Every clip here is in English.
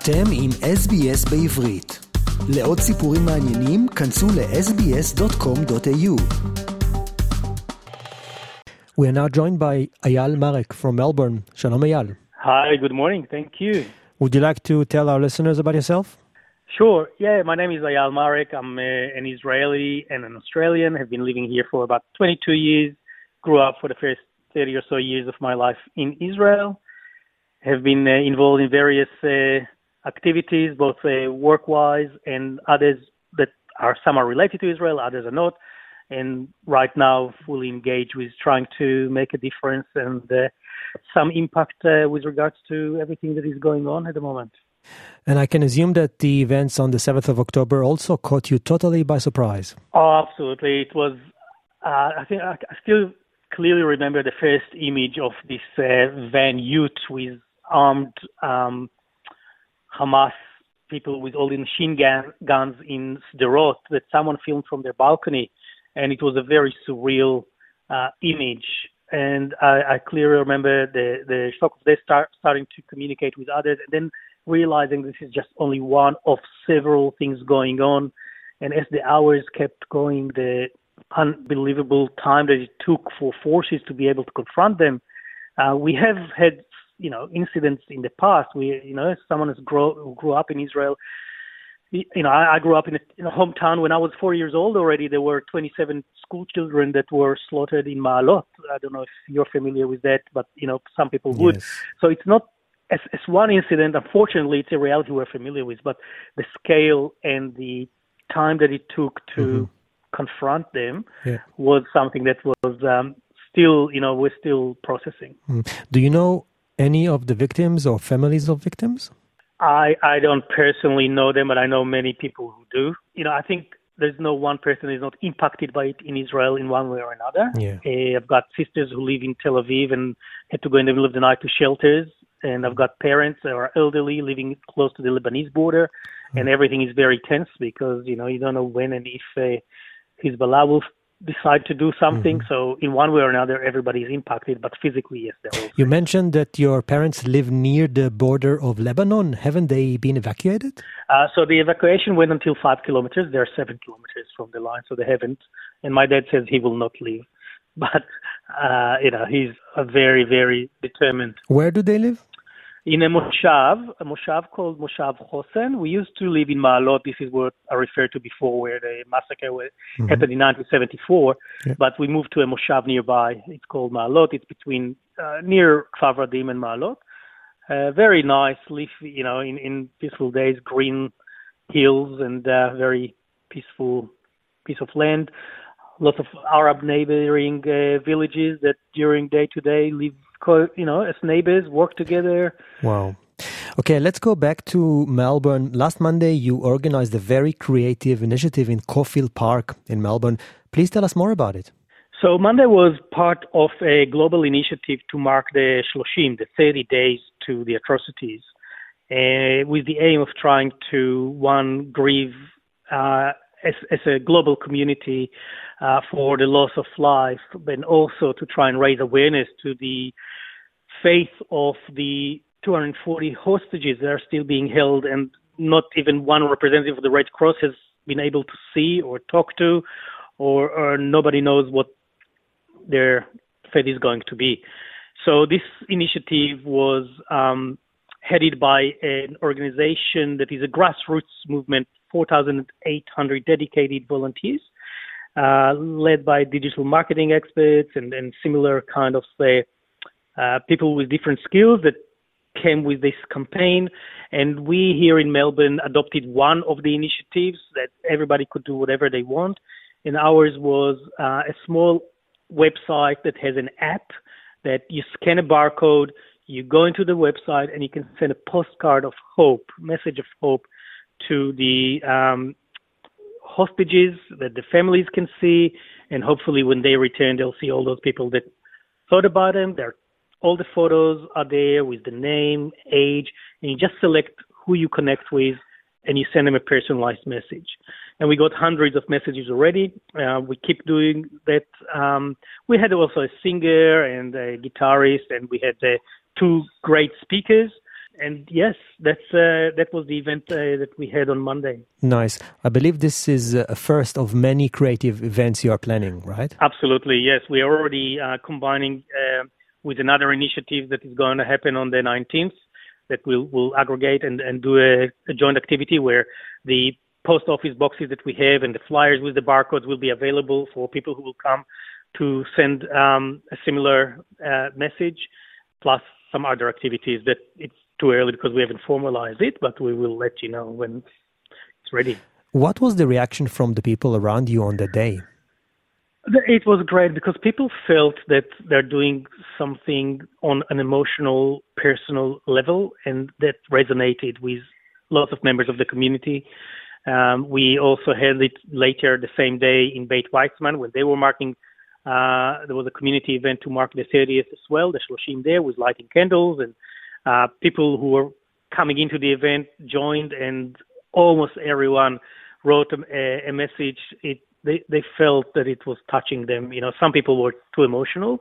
אתם עם SBS בעברית. לעוד סיפורים מעניינים, כנסו ל-sbs.com.au. We are now joined by Ayal Marek from Melbourne. Shalom Ayal. Hi, good morning. Thank you. Would you like to tell our listeners about yourself? Sure. Yeah, my name is Ayal Marek. I'm uh, an Israeli and an Australian. Have been living here for about 22 years. Grew up for the first 30 or so years of my life in Israel. Have been uh, involved in various uh, activities, both uh, work-wise and others that are some are related to Israel, others are not. And right now, fully engaged with trying to make a difference and uh, some impact uh, with regards to everything that is going on at the moment. And I can assume that the events on the 7th of October also caught you totally by surprise. Oh, absolutely. It was, uh, I think I, still clearly remember the first image of this uh, van youth with armed um, Hamas people with all the machine gun, guns in Sderot that someone filmed from their balcony. And it was a very surreal uh, image. And I, I clearly remember the, the shock of this start, starting to communicate with others and then realizing this is just only one of several things going on. And as the hours kept going, the unbelievable time that it took for forces to be able to confront them. Uh, we have had, you know, incidents in the past. We, you know, someone has grow, who grew up in Israel. You know, I, I grew up in a, in a hometown when I was four years old already. There were 27 school children that were slaughtered in Ma'alot. I don't know if you're familiar with that, but you know, some people would. Yes. So it's not as, as one incident. Unfortunately, it's a reality we're familiar with, but the scale and the time that it took to confront them Yeah. was something that was um, still, you know, we're still processing. Mm. Do you know any of the victims or families of victims? I I don't personally know them, but I know many people who do. You know, I think there's no one person who is not impacted by it in Israel in one way or another. Yeah. Uh, I've got sisters who live in Tel Aviv and had to go in the middle of the night to shelters, and I've got parents that are elderly living close to the Lebanese border, and everything is very tense because you know you don't know when and if uh, Hezbollah will decide to do something. So in one way or another, everybody is impacted, but physically, yes, they're all. You mentioned that your parents live near the border of Lebanon. Haven't they been evacuated? Uh, so the evacuation went until five kilometers. They're seven kilometers from the line, so they haven't. And my dad says he will not leave, but uh, you know he's a very, very determined. Where do they live? In a moshav, a moshav called Moshav Hosen. We used to live in Ma'alot. This is what I referred to before, where the massacre wa- happened in 1974. Yeah. But we moved to a moshav nearby. It's called Ma'alot. It's between uh, near Kfar Vradim and Ma'alot. Uh, very nice, leafy, you know, in, in peaceful days, green hills and uh, very peaceful piece of land. Lots of Arab neighboring uh, villages that during day to day live, co- you know, as neighbors, work together. Wow. Okay, let's go back to Melbourne. Last Monday, you organized a very creative initiative in Caulfield Park in Melbourne. Please tell us more about it. So Monday was part of a global initiative to mark the Shloshim, the 30 days to the atrocities, uh, with the aim of trying to, one, grieve uh, as, as a global community uh, for the loss of life, but also to try and raise awareness to the faith of the 240 hostages that are still being held and not even one representative of the Red Cross has been able to see or talk to, or, or nobody knows what their fate is going to be. So this initiative was um, headed by an organization that is a grassroots movement, 4,800 dedicated volunteers, uh, led by digital marketing experts and, and similar kind of say, uh, people with different skills that came with this campaign. And we here in Melbourne adopted one of the initiatives that everybody could do whatever they want. And ours was uh, a small website that has an app that you scan a barcode, you go into the website, and you can send a postcard of hope, message of hope to the um, hostages that the families can see, and hopefully when they return, they'll see all those people that thought about them. They're, all the photos are there with the name, age, and you just select who you connect with, and you send them a personalized message. And we got hundreds of messages already. Uh, we keep doing that. Um, we had also a singer and a guitarist, and we had uh, two great speakers and yes, that's uh, that was the event uh, that we had on Monday. Nice. I believe this is a first of many creative events you are planning, right? Absolutely. Yes, we are already uh, combining uh, with another initiative that is going to happen on the 19th. That will will aggregate and and do a, a joint activity where the post office boxes that we have and the flyers with the barcodes will be available for people who will come to send um, a similar uh, message, plus some other activities that it's too early because we haven't formalized it, but we will let you know when it's ready. What was the reaction from the people around you on the day? It was great because people felt that they're doing something on an emotional, personal level, and that resonated with lots of members of the community. Um, we also held it later the same day in Beit Weizmann when they were marking. Uh, there was a community event to mark the 30th as well, the Shloshim there, with lighting candles, and uh, people who were coming into the event joined, and almost everyone wrote a, a message. It they they felt that it was touching them. You know, some people were too emotional,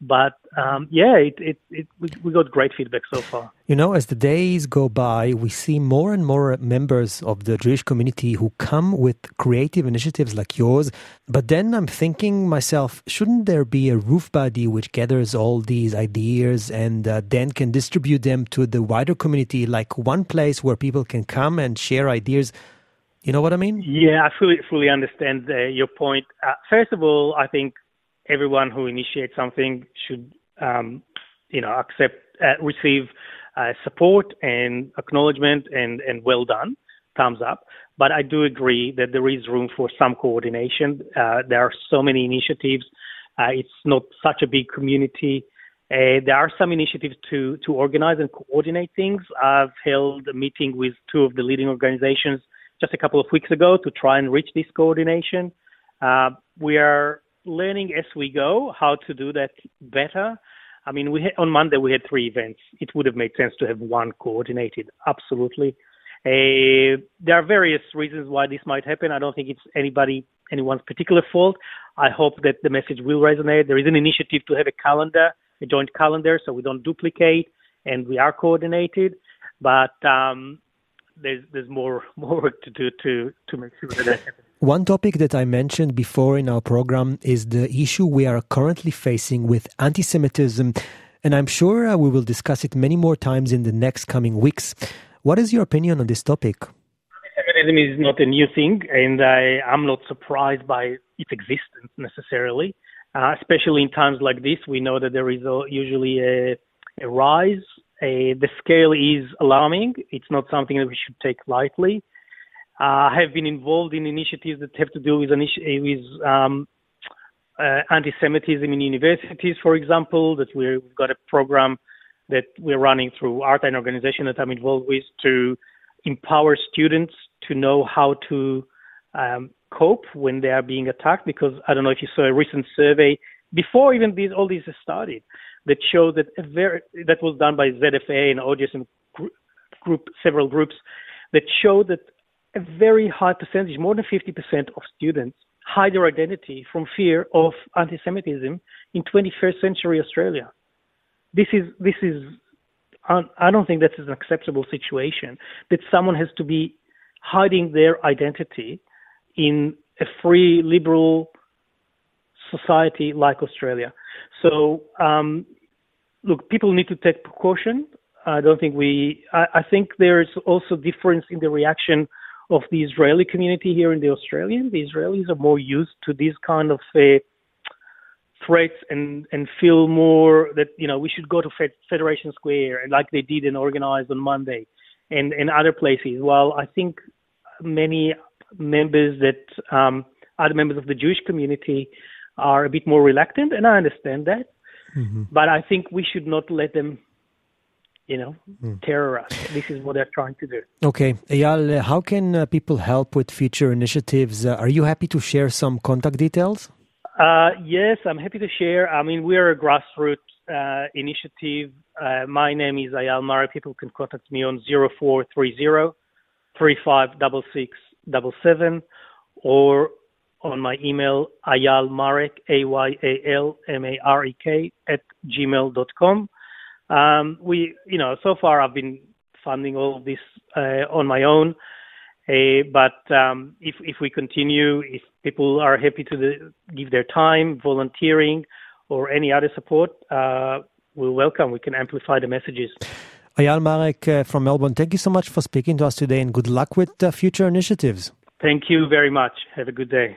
but um, yeah, it, it, it we, we got great feedback so far. You know, as the days go by, we see more and more members of the Jewish community who come with creative initiatives like yours. But then I'm thinking myself, shouldn't there be a roof body which gathers all these ideas and uh, then can distribute them to the wider community, like one place where people can come and share ideas? You know what I mean? Yeah, I fully fully understand uh, your point. Uh, first of all, I think everyone who initiates something should, um, you know, accept, uh, receive uh, support and acknowledgement and and well done, thumbs up. But I do agree that there is room for some coordination. Uh, there are so many initiatives. Uh, it's not such a big community. there are some initiatives to to organize and coordinate things. I've held a meeting with two of the leading organizations just a couple of weeks ago to try and reach this coordination. Uh, we are learning as we go how to do that better. I mean, we had, on Monday we had three events. It would have made sense to have one coordinated. Absolutely. Uh, there are various reasons why this might happen. I don't think it's anybody anyone's particular fault. I hope that the message will resonate. There is an initiative to have a calendar, a joint calendar, so we don't duplicate and we are coordinated. But um, there's there's more more work to do to to make sure that that happens. One topic that I mentioned before in our program is the issue we are currently facing with anti-Semitism, and I'm sure uh, we will discuss it many more times in the next coming weeks. What is your opinion on this topic? Anti-Semitism is not a new thing, and I, am not surprised by its existence necessarily. Uh, especially in times like this, we know that there is a, usually a, a rise the scale is alarming. It's not something that we should take lightly. Uh, I have been involved in initiatives that have to do with, with um, uh, anti-Semitism in universities, for example. That we have got a program that we're running through Art and organization that I'm involved with to empower students to know how to um, cope when they are being attacked. Because I don't know if you saw a recent survey before even these all this started that showed that a very that was done by ZFA and AUJS and group several groups that showed that a very high percentage, more than 50% of students hide their identity from fear of anti-Semitism in 21st century Australia. This is this is I don't think that is an acceptable situation that someone has to be hiding their identity in a free liberal society like Australia. So, um, look, people need to take precaution. I don't think we. I, I, think there's also difference in the reaction of the Israeli community here in the Australian. The Israelis are more used to these kind of uh, threats and and feel more that you know we should go to Federation Square and like they did and organized on Monday, and and other places. While I think many members that um, other members of the Jewish community are a bit more reluctant, and I understand that. Mm-hmm. But I think we should not let them, you know, mm. terror us. This is what they're trying to do. Okay, Ayal, how can uh, people help with future initiatives? Uh, are you happy to share some contact details? Uh, yes, I'm happy to share. I mean, we're a grassroots uh, initiative. Uh, my name is Ayal Marek. People can contact me on 0430 356677 or on my email, Ayal Marek, A-Y-A-L-M-A-R-E-K, at gmail.com. Um, we, you know, so far I've been funding all of this uh, on my own. Uh, but um, if if we continue, if people are happy to the, give their time, volunteering, or any other support, uh, we're welcome. We can amplify the messages. Ayal Marek uh, from Melbourne, thank you so much for speaking to us today, and good luck with uh, future initiatives. Thank you very much. Have a good day.